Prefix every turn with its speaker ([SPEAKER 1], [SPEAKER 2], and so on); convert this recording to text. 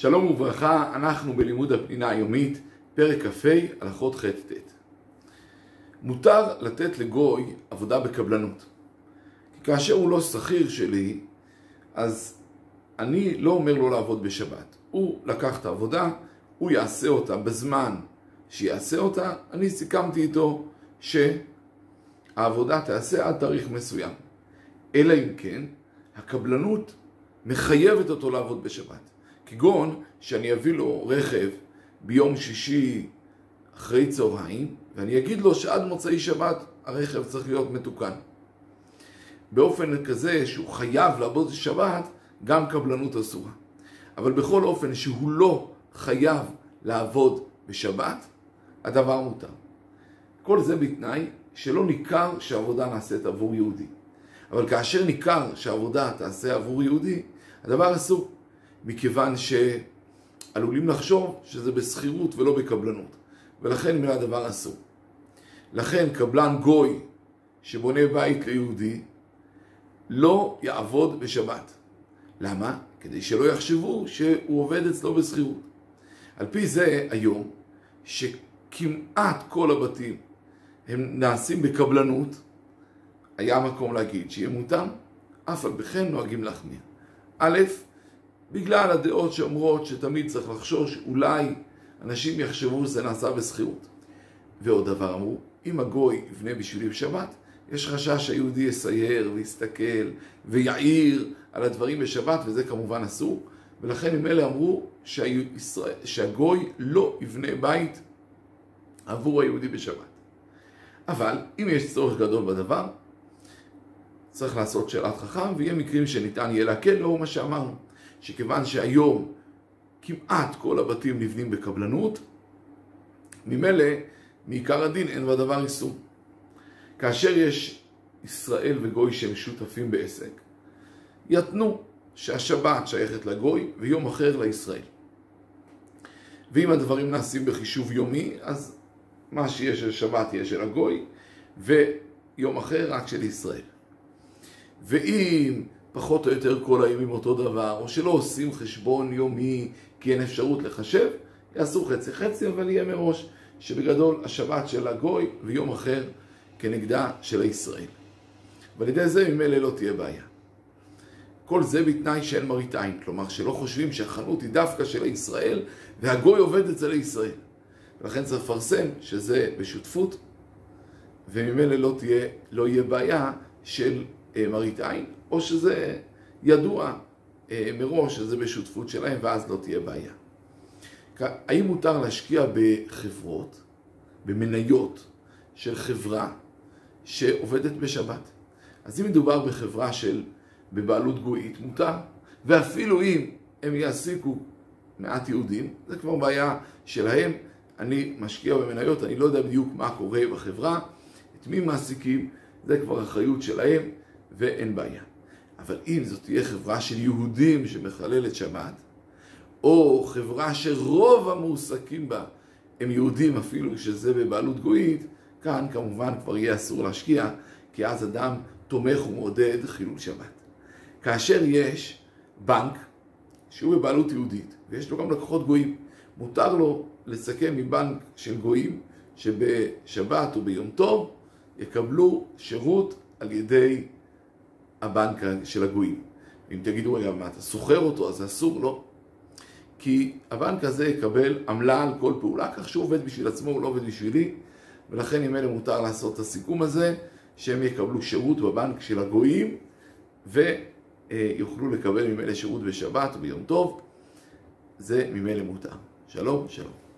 [SPEAKER 1] שלום וברכה, אנחנו בלימוד הפנינה היומית, פרק כ"ה, הלכות ח'-ט'. מותר לתת לגוי עבודה בקבלנות. כי כאשר הוא לא שכיר שלי, אז אני לא אומר לו לעבוד בשבת. הוא לקח את העבודה, הוא יעשה אותה בזמן שיעשה אותה, אני סיכמתי איתו שהעבודה תעשה עד תאריך מסוים. אלא אם כן, הקבלנות מחייבת אותו לעבוד בשבת. כגון שאני אביא לו רכב ביום שישי אחרי צהריים, ואני אגיד לו שעד מוצאי שבת הרכב צריך להיות מתוקן. באופן כזה שהוא חייב לעבוד בשבת, גם קבלנות אסורה. אבל בכל אופן שהוא לא חייב לעבוד בשבת, הדבר מותר. כל זה בתנאי שלא ניכר שהעבודה נעשית עבור יהודי. אבל כאשר ניכר שהעבודה תעשה עבור יהודי, הדבר אסור. מכיוון שעלולים לחשוב שזה בשכירות ולא בקבלנות, ולכן מן הדבר אסור. לכן קבלן גוי שבונה בית ליהודי לא יעבוד בשבת. למה? כדי שלא יחשבו שהוא עובד אצלו בשכירות. על פי זה היום, שכמעט כל הבתים הם נעשים בקבלנות, היה מקום להגיד שיהיה מותר, אף על פי כן נוהגים להחמיר. א', בגלל הדעות שאומרות שתמיד צריך לחשוש, אולי אנשים יחשבו שזה נעשה בשכירות. ועוד דבר אמרו, אם הגוי יבנה בשבילי בשבת, יש חשש שהיהודי יסייר ויסתכל ויעיר על הדברים בשבת, וזה כמובן אסור. ולכן הם אלה אמרו שהגוי לא יבנה בית עבור היהודי בשבת. אבל אם יש צורך גדול בדבר, צריך לעשות שאלת חכם, ויהיה מקרים שניתן יהיה להקל, לאור מה שאמרנו. שכיוון שהיום כמעט כל הבתים נבנים בקבלנות, ממילא מעיקר הדין אין בדבר איסור. כאשר יש ישראל וגוי שהם שותפים בעסק, יתנו שהשבת שייכת לגוי ויום אחר לישראל. ואם הדברים נעשים בחישוב יומי, אז מה שיש של שבת יהיה של הגוי, ויום אחר רק של ישראל. ואם פחות או יותר כל הימים אותו דבר, או שלא עושים חשבון יומי כי אין אפשרות לחשב, יעשו חצי חצי, אבל יהיה מראש שבגדול השבת של הגוי ויום אחר כנגדה של הישראל. ועל ידי זה ממילא לא תהיה בעיה. כל זה בתנאי שאין מראית עין, כלומר שלא חושבים שהחנות היא דווקא של הישראל והגוי עובד אצל הישראל. ולכן צריך לפרסם שזה בשותפות וממילא לא, לא יהיה בעיה של מראית עין, או שזה ידוע אה, מראש שזה בשותפות שלהם ואז לא תהיה בעיה. האם מותר להשקיע בחברות, במניות של חברה שעובדת בשבת? אז אם מדובר בחברה של, בבעלות גויית, מותר, ואפילו אם הם יעסיקו מעט יהודים, זה כבר בעיה שלהם. אני משקיע במניות, אני לא יודע בדיוק מה קורה בחברה, את מי מעסיקים, זה כבר אחריות שלהם ואין בעיה. אבל אם זאת תהיה חברה של יהודים שמחללת שבת, או חברה שרוב המועסקים בה הם יהודים אפילו שזה בבעלות גויית, כאן כמובן כבר יהיה אסור להשקיע, כי אז אדם תומך ומעודד חילול שבת. כאשר יש בנק שהוא בבעלות יהודית, ויש לו גם לקוחות גויים, מותר לו לסכם מבנק של גויים שבשבת או ביום טוב יקבלו שירות על ידי הבנק של הגויים. אם תגידו, רגע, מה, אתה סוחר אותו, אז אסור? לא. כי הבנק הזה יקבל עמלה על כל פעולה, כך שהוא עובד בשביל עצמו, הוא לא עובד בשבילי, ולכן אם אלה מותר לעשות את הסיכום הזה, שהם יקבלו שירות בבנק של הגויים, ויוכלו לקבל ממילא שירות בשבת וביום טוב, זה ממילא מותר. שלום, שלום.